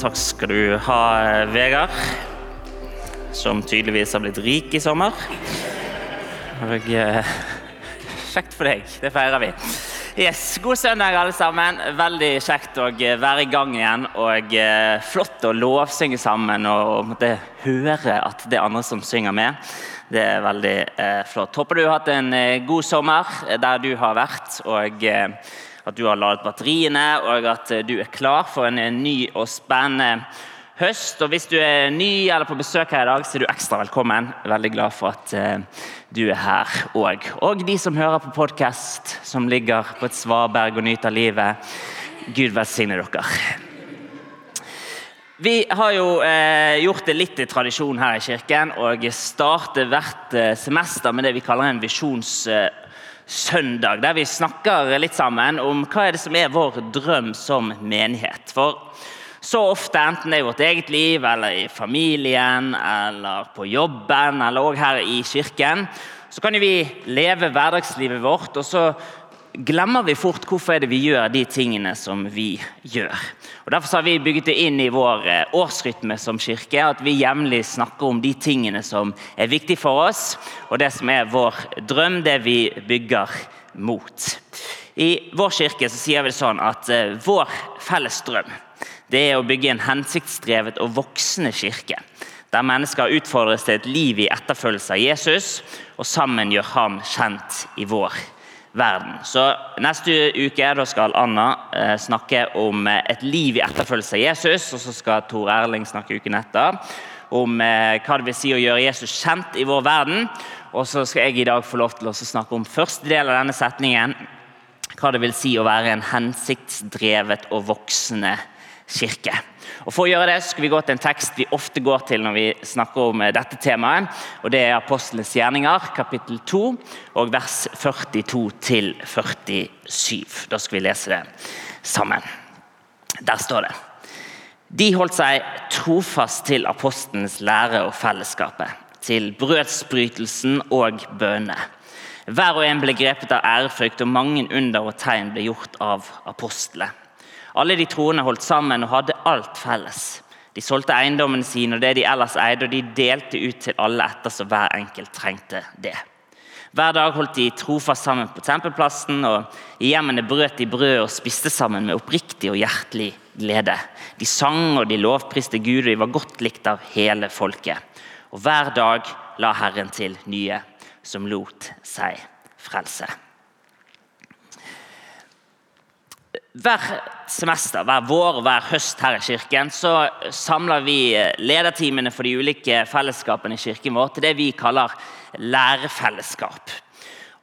Takk skal du ha, Vegard. Som tydeligvis har blitt rik i sommer. Og eh, Kjekt for deg. Det feirer vi. Yes, God søndag, alle sammen. Veldig kjekt å være i gang igjen. Og eh, flott å lovsynge sammen og måtte høre at det er andre som synger med. Det er veldig eh, flott. Håper du har hatt en eh, god sommer der du har vært. og... Eh, at du har ladet batteriene, og at du er klar for en ny og spennende høst. Og Hvis du er ny eller på besøk her i dag, så er du ekstra velkommen. Veldig glad for at uh, du er her òg. Og de som hører på podkast, som ligger på et svaberg og nyter livet. Gud velsigne dere. Vi har jo eh, gjort det litt i tradisjon her i kirken og starter hvert eh, semester med det vi kaller en visjons... Søndag, der vi snakker litt sammen om hva er det som er vår drøm som menighet. For så ofte, enten det er i vårt eget liv, eller i familien, eller på jobben, eller også her i kirken, så kan vi leve hverdagslivet vårt, og så glemmer vi fort hvorfor er det vi gjør de tingene som vi gjør. Og Derfor har vi bygget det inn i vår eh, årsrytme som kirke, at vi jevnlig snakker om de tingene som er viktige for oss, og det som er vår drøm, det vi bygger mot. I vår kirke så sier vi det sånn at uh, vår felles drøm det er å bygge en hensiktsdrevet og voksende kirke. Der mennesker utfordres til et liv i etterfølgelse av Jesus, og sammen gjør ham kjent i vår verden. Så Neste uke skal Anna eh, snakke om eh, et liv i etterfølgelse av Jesus. Og så skal Tor Erling snakke uken etter om eh, hva det vil si å gjøre Jesus kjent i vår verden. Og så skal jeg i dag få lov til å snakke om første del av denne setningen. Hva det vil si å være en hensiktsdrevet og voksende kirke. Og For å gjøre det skal vi gå til en tekst vi ofte går til når vi snakker om eh, dette temaet. og Det er Apostlenes gjerninger, kapittel 2, og vers 42-47. Da skal vi lese det sammen. Der står det. De holdt seg trofast til apostlenes lære og fellesskapet, til brødsbrytelsen og bønene. Hver og en ble grepet av ærefrykt, og mange under og tegn ble gjort av apostlene. Alle de troende holdt sammen og hadde alt felles. De solgte eiendommene sine og det de ellers eide, og de delte ut til alle etter så hver enkelt trengte det. Hver dag holdt de trofast sammen på tempelplassen, og i hjemmene brøt de brød og spiste sammen med oppriktig og hjertelig glede. De sang og de lovpriste Gud, og de var godt likt av hele folket. Og hver dag la Herren til nye som lot seg frelse. Hver semester, hver vår hver høst her i kirken så samler vi lederteamene for de ulike fellesskapene i kirken vår til det vi kaller lærefellesskap.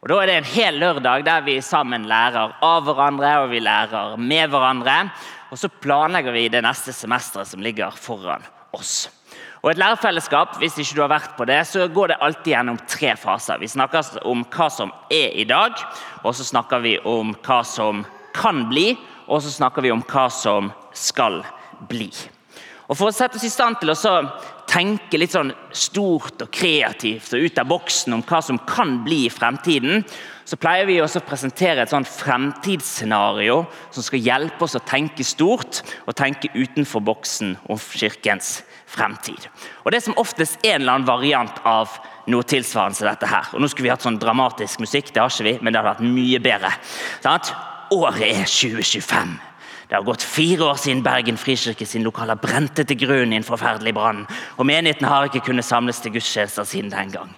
Og Da er det en hel lørdag der vi sammen lærer av hverandre og vi lærer med hverandre. Og så planlegger vi det neste semesteret som ligger foran oss. Og Et lærefellesskap hvis ikke du har vært på det, så går det alltid gjennom tre faser. Vi snakker om hva som er i dag, og så snakker vi om hva som kan bli, og så snakker vi om hva som skal bli. Og For å sette oss i stand til å tenke litt sånn stort og kreativt og ut av boksen om hva som kan bli i fremtiden, så pleier vi også å presentere et sånn fremtidsscenario som skal hjelpe oss å tenke stort og tenke utenfor boksen om kirkens fremtid. Og Det er som oftest en eller annen variant av noe tilsvarende til dette her. Og Nå skulle vi hatt sånn dramatisk musikk, det har ikke vi, men det hadde vært mye bedre. Sant? Året er 2025. Det har gått fire år siden Bergen frikirke sin lokaler brente til grunnen i en forferdelig brann, og menigheten har ikke kunnet samles til gudstjenester siden den gang.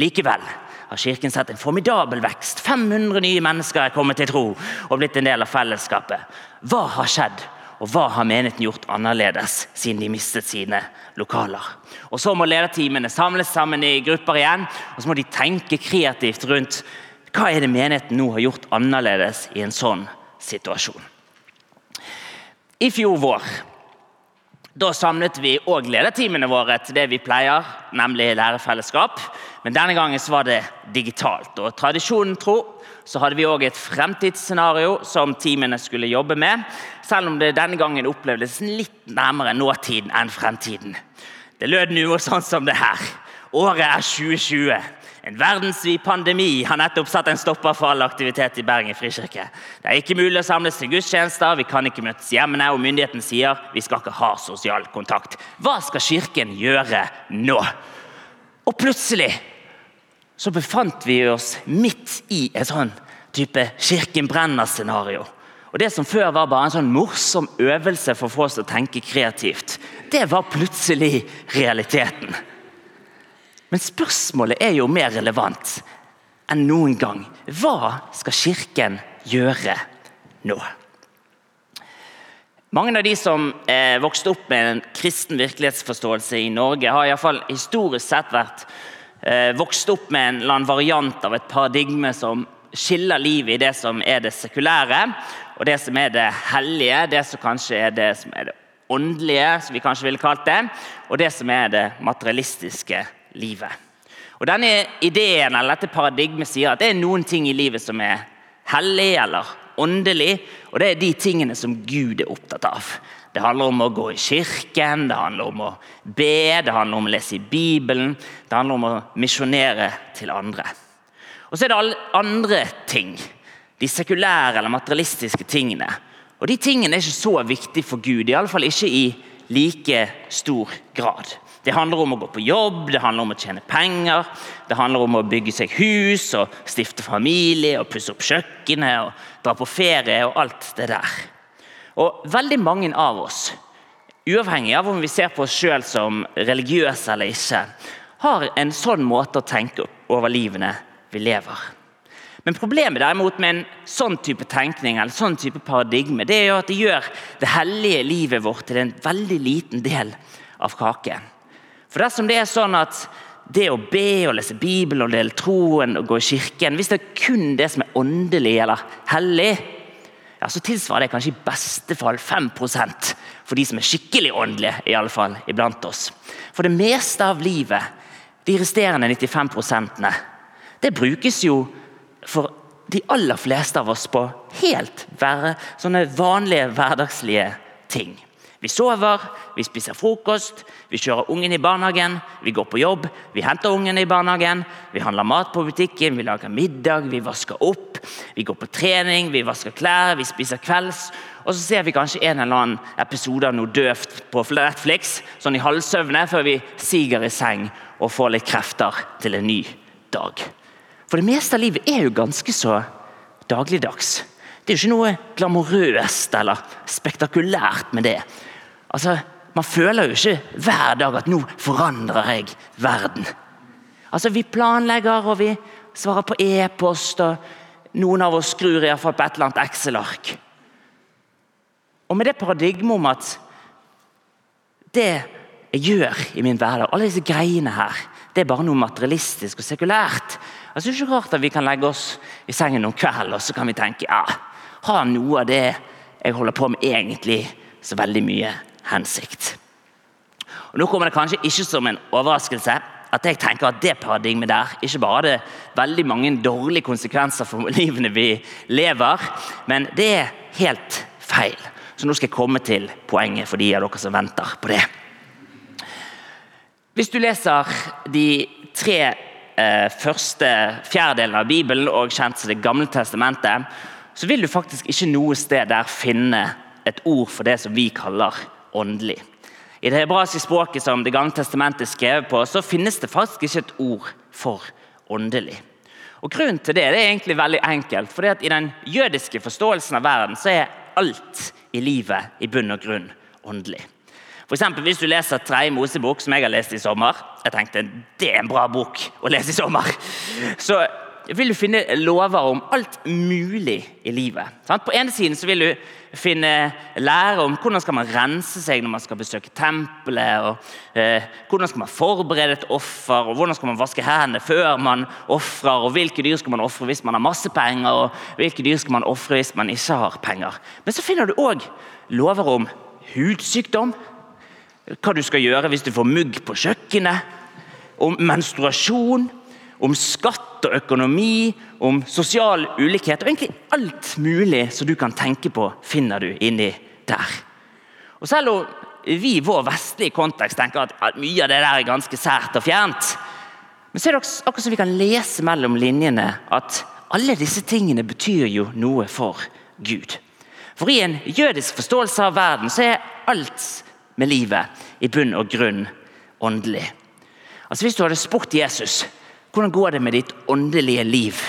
Likevel har Kirken sett en formidabel vekst. 500 nye mennesker er kommet til tro og blitt en del av fellesskapet. Hva har skjedd, og hva har menigheten gjort annerledes siden de mistet sine lokaler? Og Så må lederteamene samles sammen i grupper igjen, og så må de tenke kreativt rundt hva er det menigheten nå har gjort annerledes i en sånn situasjon? I fjor vår da samlet vi òg lederteamene våre til det vi pleier, nemlig lærefellesskap. Men denne gangen var det digitalt. og Tradisjonen tro så hadde vi òg et fremtidsscenario som teamene skulle jobbe med, selv om det denne gangen opplevdes litt nærmere nåtiden enn fremtiden. Det lød noe sånn som det her. Året er 2020. En verdensvid pandemi har nettopp satt en stopper for all aktivitet i Bergen frikirke. Det er ikke mulig å samles til gudstjenester, vi kan ikke møtes hjemme, og myndigheten sier vi skal ikke ha sosial kontakt. Hva skal Kirken gjøre nå? Og plutselig så befant vi oss midt i et sånn type Kirken brenner-scenario. Og Det som før var bare en sånn morsom øvelse for å få oss til å tenke kreativt, det var plutselig realiteten. Men spørsmålet er jo mer relevant enn noen gang. Hva skal Kirken gjøre nå? Mange av de som eh, vokste opp med en kristen virkelighetsforståelse i Norge, har i fall historisk sett vært eh, vokst opp med en eller annen variant av et paradigme som skiller livet i det som er det sekulære, og det som er det hellige, det som kanskje er det som er det åndelige, som vi kanskje ville kalt det, og det som er det materialistiske livet. Og Denne ideen eller dette paradigmet sier at det er noen ting i livet som er hellig eller åndelig, og det er de tingene som Gud er opptatt av. Det handler om å gå i kirken, det handler om å be, det handler om å lese i Bibelen, det handler om å misjonere til andre. Og så er det alle andre ting, de sekulære eller materialistiske tingene. Og De tingene er ikke så viktige for Gud, iallfall ikke i like stor grad. Det handler om å gå på jobb, det handler om å tjene penger, det handler om å bygge seg hus og stifte familie og pusse opp kjøkkenet og dra på ferie og alt det der. Og Veldig mange av oss, uavhengig av om vi ser på oss sjøl som religiøse eller ikke, har en sånn måte å tenke over livene vi lever. Men Problemet derimot med en sånn type tenkning eller sånn type paradigme, det er jo at det gjør det hellige livet vårt til en veldig liten del av kaken. For dersom det er sånn at det å be og lese Bibelen og dele troen og gå i kirken Hvis det er kun det som er åndelig eller hellig, ja, så tilsvarer det kanskje i beste fall 5 for de som er skikkelig åndelige. i alle fall, iblant oss. For det meste av livet, de resterende 95 det brukes jo for de aller fleste av oss på helt sånne vanlige, hverdagslige ting. Vi sover, vi spiser frokost, vi kjører ungen i barnehagen, vi går på jobb, vi henter ungen i barnehagen, vi handler mat på butikken, vi lager middag, vi vasker opp, vi går på trening, vi vasker klær, vi spiser kvelds. Og så ser vi kanskje en eller annen episode av noe døvt på Netflix sånn i halvsøvne før vi siger i seng og får litt krefter til en ny dag. For det meste av livet er jo ganske så dagligdags. Det er jo ikke noe glamorøst eller spektakulært med det. Altså, Man føler jo ikke hver dag at 'nå forandrer jeg verden'. Altså, Vi planlegger og vi svarer på e-post, og noen av oss skrur iallfall på et eller annet Excel-ark. Og med det paradigmet om at det jeg gjør i min hverdag, alle disse greiene her, det er bare noe materialistisk og sekulært. Jeg det er ikke rart at vi kan legge oss i sengen om kvelden og så kan vi tenke ja, har noe av det jeg holder på med, egentlig så veldig mye hensikt. Og Nå kommer det kanskje ikke som en overraskelse at jeg tenker at det paradigmet der ikke bare hadde veldig mange dårlige konsekvenser for livene vi lever, men det er helt feil. Så nå skal jeg komme til poenget for de av dere som venter på det. Hvis du leser de tre eh, første fjerdedelene av Bibelen og kjent som Det gamle testamentet, så vil du faktisk ikke noe sted der finne et ord for det som vi kaller åndelig. I det hebraiske språket som Det gamle testamentet er skrevet på, så finnes det faktisk ikke et ord for åndelig. Og Grunnen til det, det er egentlig veldig enkelt. fordi at I den jødiske forståelsen av verden så er alt i livet i bunn og grunn åndelig. For eksempel, Hvis du leser Tredje Mosebok, som jeg har lest i sommer Jeg tenkte det er en bra bok å lese i sommer. Så vil du finne lover om alt mulig i livet. På ene siden vil du finne lære om hvordan skal man rense seg når man skal besøke tempelet. og eh, Hvordan skal man forberede et offer, og hvordan skal man vaske hendene før man ofrer. og Hvilke dyr skal man ofre hvis man har masse penger, og hvilke dyr skal man ofre hvis man ikke har penger. Men så finner du òg lover om hudsykdom, hva du skal gjøre hvis du får mugg på kjøkkenet, om menstruasjon om skatt og økonomi, om sosial ulikhet. og Egentlig alt mulig som du kan tenke på, finner du inni der. Og Selv om vi i vår vestlige kontekst tenker at, mye av det der er ganske sært og fjernt, Men så er det akkurat som vi kan lese mellom linjene at alle disse tingene betyr jo noe for Gud. For i en jødisk forståelse av verden så er alt med livet i bunn og grunn åndelig. Altså Hvis du hadde spurt Jesus hvordan går det med ditt åndelige liv,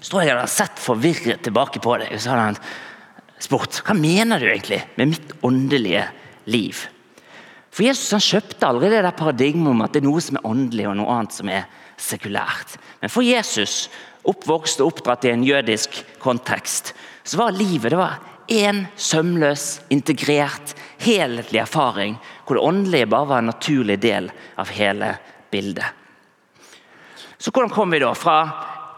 så tror jeg jeg har sett forvirret tilbake på deg. Og så hadde han spurt hva mener du egentlig med mitt åndelige liv. For Jesus han kjøpte aldri det der paradigmet om at det er noe som er åndelig og noe annet som er sekulært. Men for Jesus, oppvokst og oppdratt i en jødisk kontekst, så var livet det var én sømløs, integrert, helhetlig erfaring hvor det åndelige bare var en naturlig del av hele bildet. Så hvordan kom vi da fra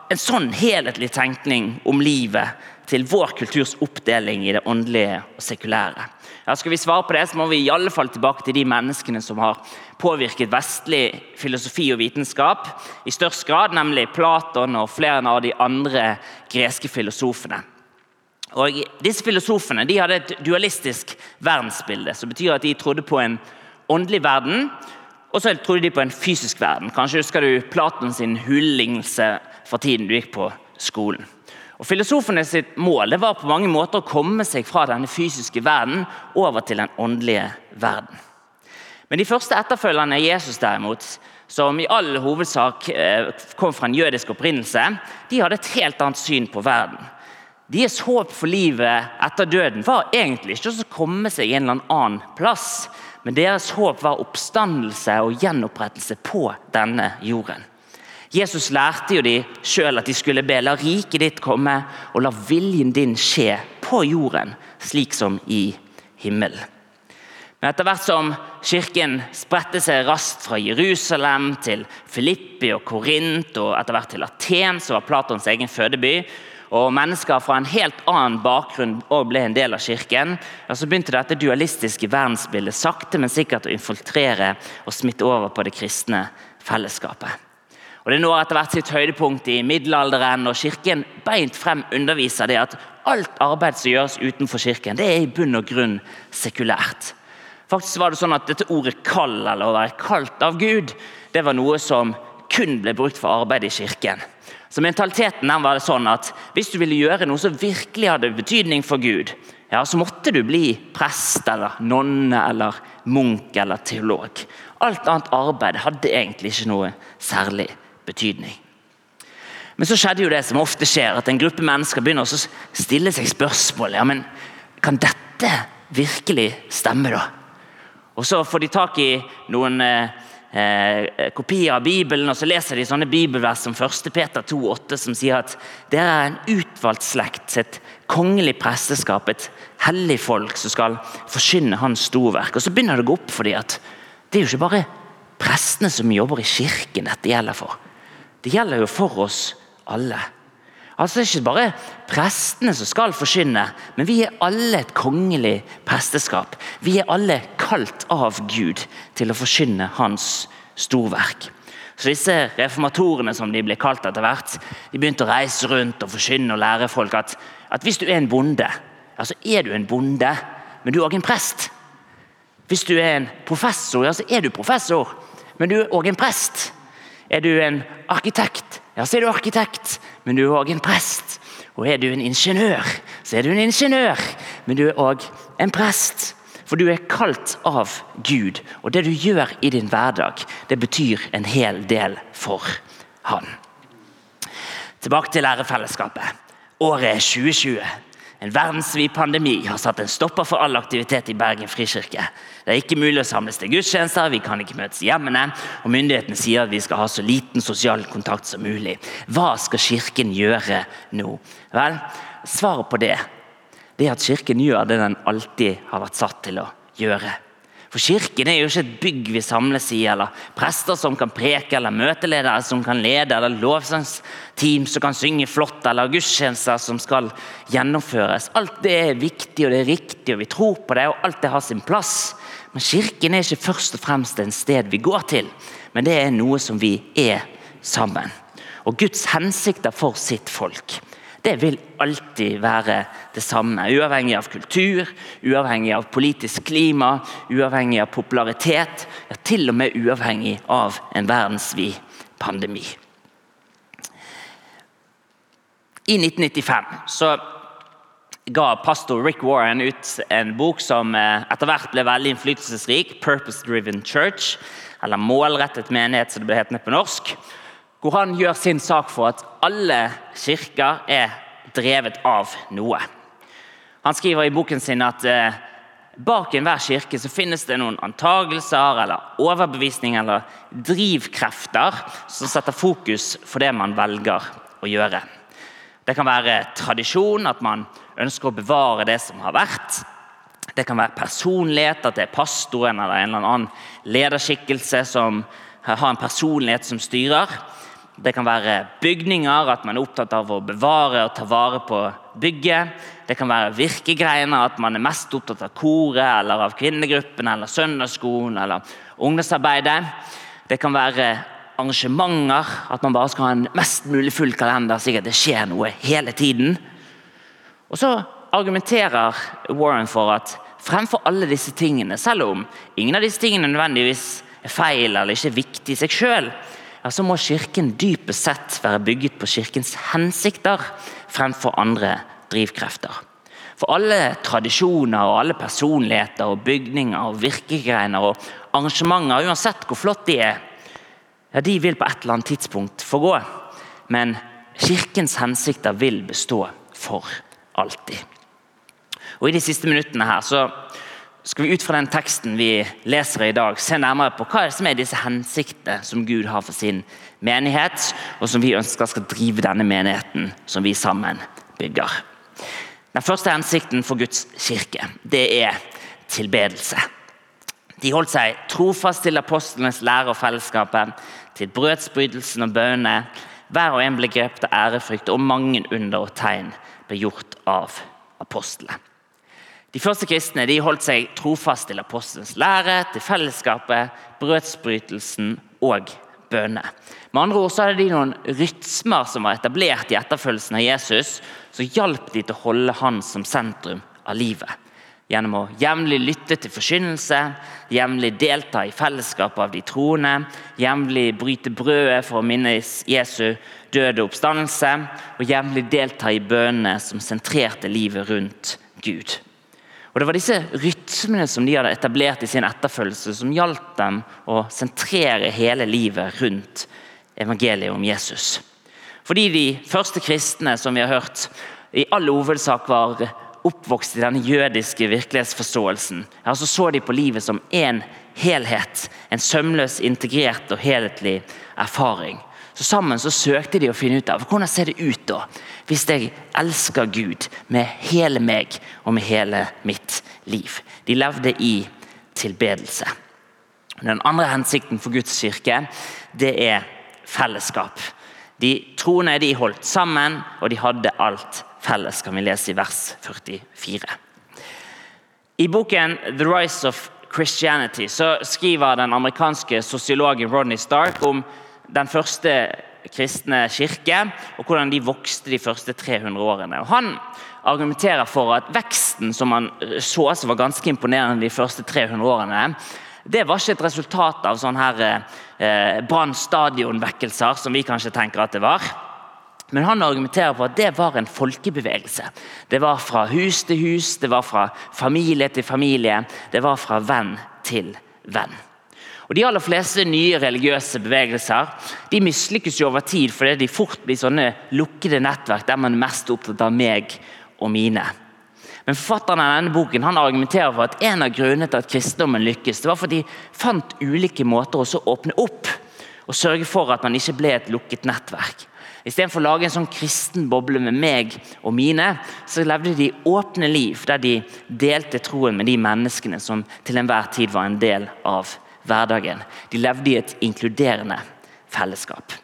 en sånn helhetlig tenkning om livet til vår kulturs oppdeling i det åndelige og sekulære? Ja, skal vi svare på det, så må vi i alle fall tilbake til de menneskene som har påvirket vestlig filosofi og vitenskap i størst grad, nemlig Platon og flere av de andre greske filosofene. Og disse Filosofene de hadde et dualistisk verdensbilde, som betyr at de trodde på en åndelig verden, og så trodde de på en fysisk verden. Kanskje husker du Platon sin hulelignelse fra tiden du gikk på skolen. Og Filosofene sitt mål var på mange måter å komme seg fra denne fysiske verden over til den åndelige verden. Men de første etterfølgerne Jesus, derimot, som i all hovedsak eh, kom fra en jødisk opprinnelse, de hadde et helt annet syn på verden. Deres håp for livet etter døden var egentlig ikke å komme seg en eller annen plass, men deres håp var oppstandelse og gjenopprettelse på denne jorden. Jesus lærte jo de sjøl at de skulle be la riket ditt komme, og la viljen din skje på jorden, slik som i himmelen. Men etter hvert som kirken spredte seg raskt fra Jerusalem til Filippi og Korint, og etter hvert til Aten, som var Platons egen fødeby, og mennesker fra en helt annen bakgrunn og ble en del av kirken, så begynte dette dualistiske verdensbildet sakte, men sikkert å infiltrere og smitte over på det kristne fellesskapet. Og Det når etter hvert sitt høydepunkt i middelalderen, og Kirken beint frem underviser det at alt arbeid som gjøres utenfor kirken, det er i bunn og grunn sekulært. Faktisk var det sånn at Dette ordet 'kall', eller å være kalt av Gud, det var noe som kun ble brukt for arbeid i kirken. Så Mentaliteten den var sånn at hvis du ville gjøre noe som virkelig hadde betydning for Gud, ja, så måtte du bli prest eller nonne eller munk eller teolog. Alt annet arbeid hadde egentlig ikke noe særlig betydning. Men så skjedde jo det som ofte skjer, at en gruppe mennesker begynner å stille seg spørsmål. Ja, men kan dette virkelig stemme, da? Og Så får de tak i noen eh, eh, kopier av Bibelen, og så leser de sånne bibelvers som 1. Peter 2,8, som sier at dere er en utvalgt slekt, et kongelig presteskap, et hellig folk som skal forkynne hans storverk. Og Så begynner det å gå opp for dem at det er jo ikke bare prestene som jobber i kirken dette gjelder for. Det gjelder jo for oss alle. Altså Det er ikke bare prestene som skal forkynne, men vi er alle et kongelig presteskap. Vi er alle kalt av Gud til å forkynne hans storverk. Så disse Reformatorene som de ble kalt etter hvert, de begynte å reise rundt og forkynne og lære folk at, at hvis du er en bonde, ja, så er du en bonde, men du er òg en prest. Hvis du er en professor, ja, så er du professor, men du er òg en prest. Er du en arkitekt, ja, så er du arkitekt, men du er òg en prest. Og er du en ingeniør, så er du en ingeniør, men du er òg en prest. For du er kalt av Gud, og det du gjør i din hverdag, det betyr en hel del for Han. Tilbake til lærefellesskapet. Året er 2020. En verdensvid pandemi har satt en stopper for all aktivitet i Bergen frikirke. Det er ikke mulig å samles til gudstjenester, vi kan ikke møtes i hjemmene, og myndighetene sier at vi skal ha så liten sosial kontakt som mulig. Hva skal Kirken gjøre nå? Vel, svaret på det, det er at Kirken gjør det den alltid har vært satt til å gjøre. For Kirken er jo ikke et bygg vi samles i, eller prester som kan preke, eller møteledere som kan lede, eller lovsangsteam som kan synge flott, eller gudstjenester som skal gjennomføres. Alt det er viktig og det er riktig, og vi tror på det, og alt det har sin plass. Men Kirken er ikke først og fremst en sted vi går til, men det er noe som vi er sammen. Og Guds hensikter for sitt folk det vil alltid være det samme. Uavhengig av kultur, uavhengig av politisk klima, uavhengig av popularitet. Ja, til og med uavhengig av en verdensvid pandemi. I 1995 så ga pastor Rick Warren ut en bok som eh, etter hvert ble veldig innflytelsesrik, 'Purpose Driven Church', eller 'Målrettet menighet', som det ble hetende på norsk. Hvor han gjør sin sak for at alle kirker er drevet av noe. Han skriver i boken sin at eh, bak enhver kirke så finnes det noen antagelser eller overbevisninger eller drivkrefter som setter fokus for det man velger å gjøre. Det kan være tradisjon, at man ønsker å bevare det som har vært. Det kan være personlighet, at det er pastoren eller en eller annen lederskikkelse som har en personlighet som styrer. Det kan være bygninger, at man er opptatt av å bevare og ta vare på bygget. Det kan være virkegreiene, at man er mest opptatt av koret eller av kvinnegruppen eller søndagsskolen eller ungdomsarbeidet. Det kan være arrangementer, at man bare skal ha en mest mulig full kalender, slik at det skjer noe hele tiden. Og så argumenterer Warren for at fremfor alle disse tingene, selv om ingen av disse tingene nødvendigvis er feil eller ikke er viktig i seg sjøl, ja, så må Kirken dypest sett være bygget på Kirkens hensikter fremfor andre drivkrefter. For alle tradisjoner og alle personligheter og bygninger og virkegreiner og arrangementer, uansett hvor flott de er, ja, de vil på et eller annet tidspunkt forgå. Men Kirkens hensikter vil bestå for alltid. Og I de siste minuttene her så skal vi ut fra den teksten vi leser i dag, se nærmere på hva som er disse hensiktene som Gud har for sin menighet, og som vi ønsker skal drive denne menigheten som vi sammen bygger. Den første hensikten for Guds kirke det er tilbedelse. De holdt seg trofast til apostlenes lære og fellesskapet, til brødsbrytelsen og bønnene. Hver og en ble grepet av ærefrykt, og mange under og tegn ble gjort av apostlene. De første kristne de holdt seg trofast til apostelens lære, til fellesskapet, brødsbrytelsen og bønne. Med andre ord så hadde de noen rytmer som var etablert i etterfølgelsen av Jesus, som hjalp de til å holde han som sentrum av livet. Gjennom å jevnlig lytte til forkynnelse, jevnlig delta i fellesskapet av de troende, jevnlig bryte brødet for å minnes Jesu døde oppstandelse, og jevnlig delta i bønnene som sentrerte livet rundt Gud. Og Det var disse rytmene som de hadde etablert i sin etterfølgelse, som hjalp dem å sentrere hele livet rundt evangeliet om Jesus. Fordi de første kristne som vi har hørt, i all hovedsak var oppvokst i den jødiske virkelighetsforståelsen, ja, så så de på livet som én helhet. En sømløs, integrert og helhetlig erfaring. Så Sammen så søkte de å finne ut av hvordan ser det ut da, hvis jeg elsker Gud med hele meg og med hele mitt liv. De levde i tilbedelse. Den andre hensikten for Guds kirke det er fellesskap. De troende de holdt sammen, og de hadde alt felles, kan vi lese i vers 44. I boken 'The Rise of Christianity' så skriver den amerikanske sosiologen Rodney Stark om den første kristne kirke, og hvordan de vokste de første 300 årene. Og han argumenterer for at veksten som man så, som var ganske imponerende de første 300 årene, det var ikke et resultat av sånne her eh, Brann som vi kanskje tenker at det var. Men han argumenterer for at det var en folkebevegelse. Det var fra hus til hus, det var fra familie til familie, det var fra venn til venn. Og De aller fleste nye religiøse bevegelser de mislykkes jo over tid fordi de fort blir sånne lukkede nettverk der man er mest opptatt av meg og mine. Men Forfatteren av denne boken han argumenterer for at en av grunnene til at kristendommen lykkes, det var fordi de fant ulike måter å åpne opp og sørge for at man ikke ble et lukket nettverk. Istedenfor å lage en sånn kristen boble med meg og mine, så levde de åpne liv der de delte troen med de menneskene som til enhver tid var en del av hverdagen. De levde i et inkluderende fellesskap.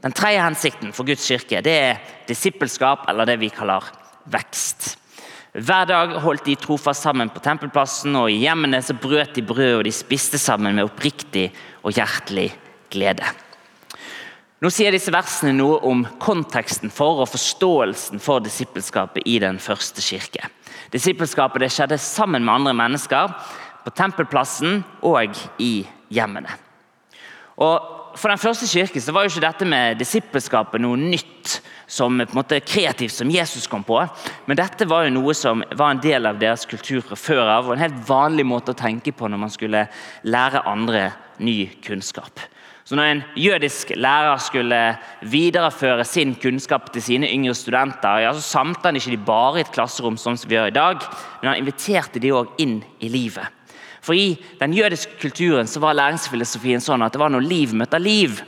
Den tredje hensikten for Guds kirke det er disippelskap, eller det vi kaller vekst. Hver dag holdt de trofast sammen på tempelplassen, og i hjemmene så brøt de brød og de spiste sammen med oppriktig og hjertelig glede. Nå sier disse versene noe om konteksten for og forståelsen for disippelskapet i den første kirke. Disippelskapet skjedde sammen med andre mennesker, på tempelplassen og i hjemmene. Og For den første kirke så var jo ikke dette med disippelskapet noe nytt som på en måte kreativt som Jesus kom på. Men dette var jo noe som var en del av deres kultur fra før av, og en helt vanlig måte å tenke på når man skulle lære andre ny kunnskap. Så når en jødisk lærer skulle videreføre sin kunnskap til sine yngre studenter, ja, så samte han ikke de bare i et klasserom, som vi gjør i dag, men han inviterte de også inn i livet. For I den jødiske kulturen så var læringsfilosofien sånn at det var når liv møter liv,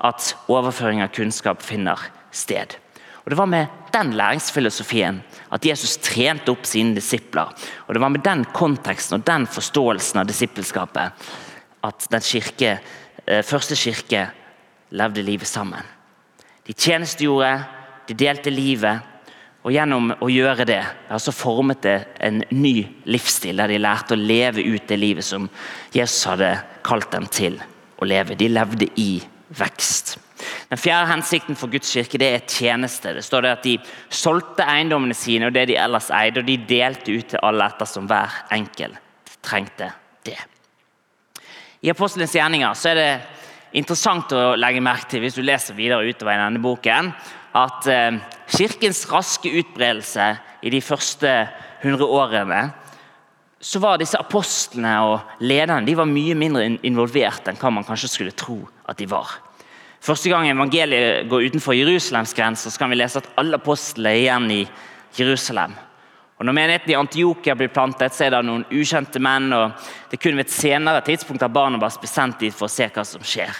at overføring av kunnskap finner sted. Og Det var med den læringsfilosofien at Jesus trente opp sine disipler. Og Det var med den konteksten og den forståelsen av disippelskapet at den kirke, eh, første kirke levde livet sammen. De tjenestegjorde, de delte livet, og Gjennom å gjøre det ja, så formet det en ny livsstil, der de lærte å leve ut det livet som Jesus hadde kalt dem til å leve. De levde i vekst. Den fjerde hensikten for Guds kirke det er tjeneste. Det står det at De solgte eiendommene sine og det de ellers eide, og de delte ut til alle ettersom hver enkel trengte det. I Apostelens gjerninger så er det interessant å legge merke til hvis du leser videre utover i denne boken, at eh, kirkens raske utbredelse i de første hundre årene så var disse apostlene og lederne de var mye mindre involvert enn hva man kanskje skulle tro at de var. Første gang evangeliet går utenfor Jerusalems grenser, så kan vi lese at alle apostlene er igjen i Jerusalem. Og Når menigheten i Antiokia blir plantet, så er det noen ukjente menn. og Det er kun ved et senere tidspunkt at Barnabas blir sendt dit for å se hva som skjer.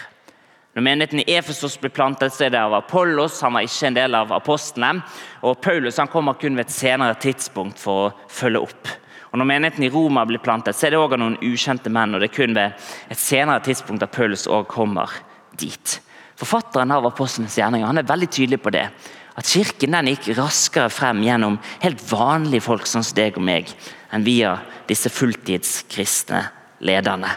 Når menigheten i Efesos blir plantet, så er det av Apollos. Han var ikke en del av apostlene. Og Paulus han kommer kun ved et senere tidspunkt for å følge opp. Og Når menigheten i Roma blir plantet, så er det også av noen ukjente menn. og Det er kun ved et senere tidspunkt at Paulus også kommer dit. Forfatteren av Apostlenes gjerninger han er veldig tydelig på det. At Kirken den gikk raskere frem gjennom helt vanlige folk som deg og meg, enn via disse fulltidskristne lederne.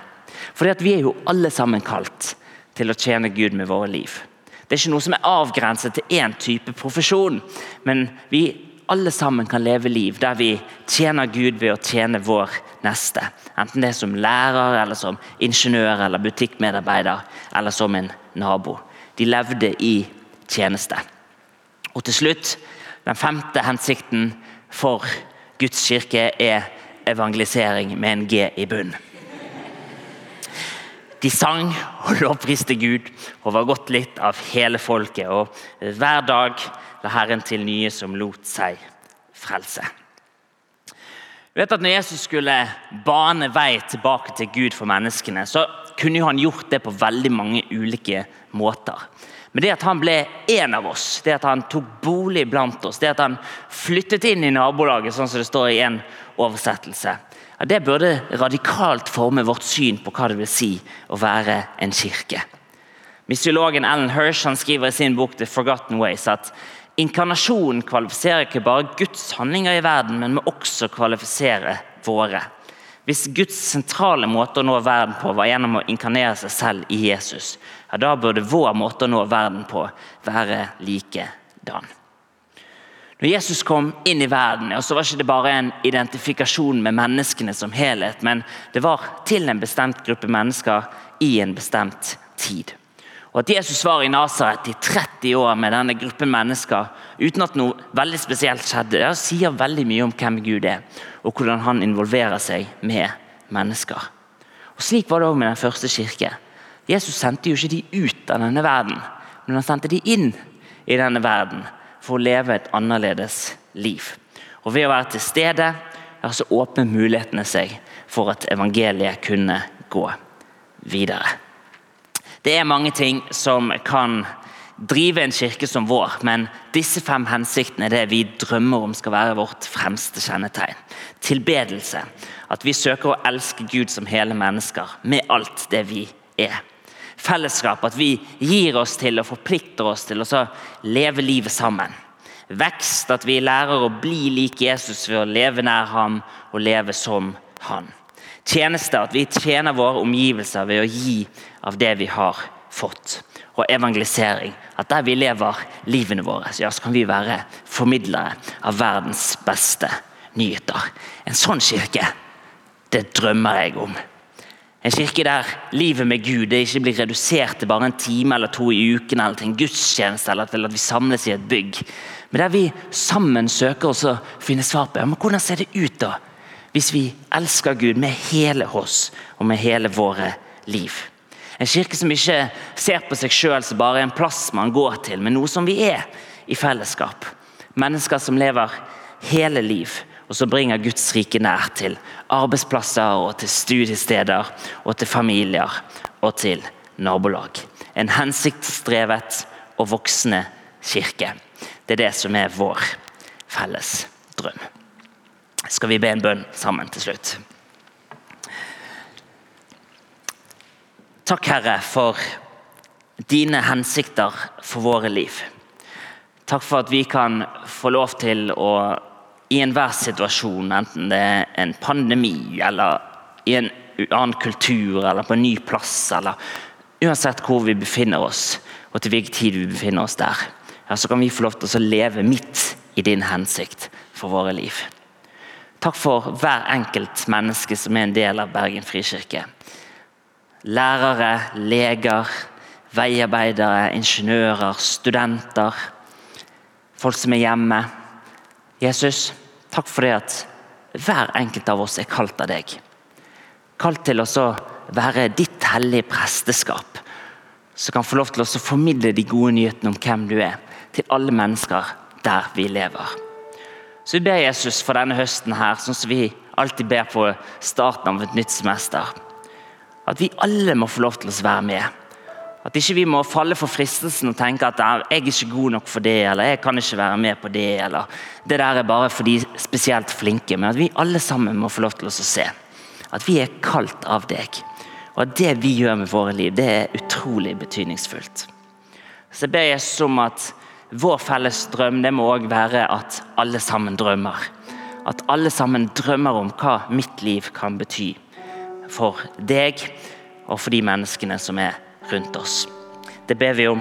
Fordi at Vi er jo alle sammen kalt til å tjene Gud med våre liv. Det er ikke noe som er avgrenset til én type profesjon, men vi alle sammen kan leve liv der vi tjener Gud ved å tjene vår neste. Enten det er som lærer, eller som ingeniør eller butikkmedarbeider eller som en nabo. De levde i tjeneste. Og til slutt, den femte hensikten for Guds kirke er evangelisering med en G i bunn. De sang og lovpriste Gud og var godt litt av hele folket. Og hver dag la Herren til nye som lot seg frelse. Du vet at når Jesus skulle bane vei tilbake til Gud for menneskene, så kunne han gjort det på veldig mange ulike måter. Men det at han ble en av oss, det at han tok bolig blant oss, det at han flyttet inn i nabolaget, sånn som det står i en oversettelse, ja, det burde radikalt forme vårt syn på hva det vil si å være en kirke. Missiologen Alan Hirsch skriver i sin bok The Forgotten Ways at inkarnasjonen kvalifiserer ikke bare Guds handlinger i verden, men må også kvalifisere våre. Hvis Guds sentrale måte å nå verden på var gjennom å inkarnere seg selv i Jesus, ja, da burde vår måte å nå verden på være likedan. Når Jesus kom inn i verden, så var ikke det bare en identifikasjon med menneskene som helhet, men det var til en bestemt gruppe mennesker i en bestemt tid. Og At Jesus var i Nasaret i 30 år med denne gruppen mennesker uten at noe veldig spesielt skjedde, det sier veldig mye om hvem Gud er, og hvordan han involverer seg med mennesker. Og Slik var det òg med den første kirke. Jesus sendte jo ikke de ut av denne verden, men han sendte de inn i denne verden for å leve et annerledes liv. Og Ved å være til stede ja, så åpner mulighetene seg for at evangeliet kunne gå videre. Det er mange ting som kan drive en kirke som vår, men disse fem hensiktene er det vi drømmer om skal være vårt fremste kjennetegn. Tilbedelse. At vi søker å elske Gud som hele mennesker, med alt det vi er. Fellesskap. At vi gir oss til og forplikter oss til å leve livet sammen. Vekst. At vi lærer å bli lik Jesus ved å leve nær ham og leve som han tjeneste, at vi tjener våre omgivelser ved å gi av det vi har fått. Og evangelisering. At der vi lever livene våre, ja, så kan vi være formidlere av verdens beste nyheter. En sånn kirke, det drømmer jeg om. En kirke der livet med Gud ikke blir redusert til bare en time eller to i uken, eller til en gudstjeneste eller til at vi samles i et bygg. Men der vi sammen søker oss å finne svar på ja, men hvordan ser det ut da, hvis vi elsker Gud med hele oss og med hele våre liv. En kirke som ikke ser på seg sjøl som bare en plass man går til, men noe som vi er i fellesskap. Mennesker som lever hele liv og som bringer Guds rike nær til arbeidsplasser og til studiesteder og til familier og til nabolag. En hensiktsdrevet og voksende kirke. Det er det som er vår felles drøm. Skal vi be en bønn sammen til slutt? Takk, Herre, for dine hensikter for våre liv. Takk for at vi kan få lov til å i enhver situasjon, enten det er en pandemi eller i en annen kultur eller på en ny plass, eller uansett hvor vi befinner oss, og til hvilken tid vi befinner oss der, ja, så kan vi få lov til å leve midt i din hensikt for våre liv. Takk for hver enkelt menneske som er en del av Bergen frikirke. Lærere, leger, veiarbeidere, ingeniører, studenter. Folk som er hjemme. Jesus, takk for det at hver enkelt av oss er kalt av deg. Kalt til å være ditt hellige presteskap, som kan få lov til å formidle de gode nyhetene om hvem du er, til alle mennesker der vi lever. Så vi ber Jesus for denne høsten her, sånn som vi alltid ber på starten av et nytt semester. At vi alle må få lov til å være med. At ikke vi må falle for fristelsen og tenke at jeg er ikke god nok for det, eller jeg kan ikke være med på det, eller det der er bare for de spesielt flinke. Men at vi alle sammen må få lov til å se at vi er kalt av deg. Og at det vi gjør med våre liv, det er utrolig betydningsfullt. Så jeg ber Jesus om at vår felles drøm det må også være at alle sammen drømmer. At alle sammen drømmer om hva mitt liv kan bety for deg og for de menneskene som er rundt oss. Det ber vi om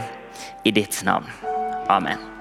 i ditt navn. Amen.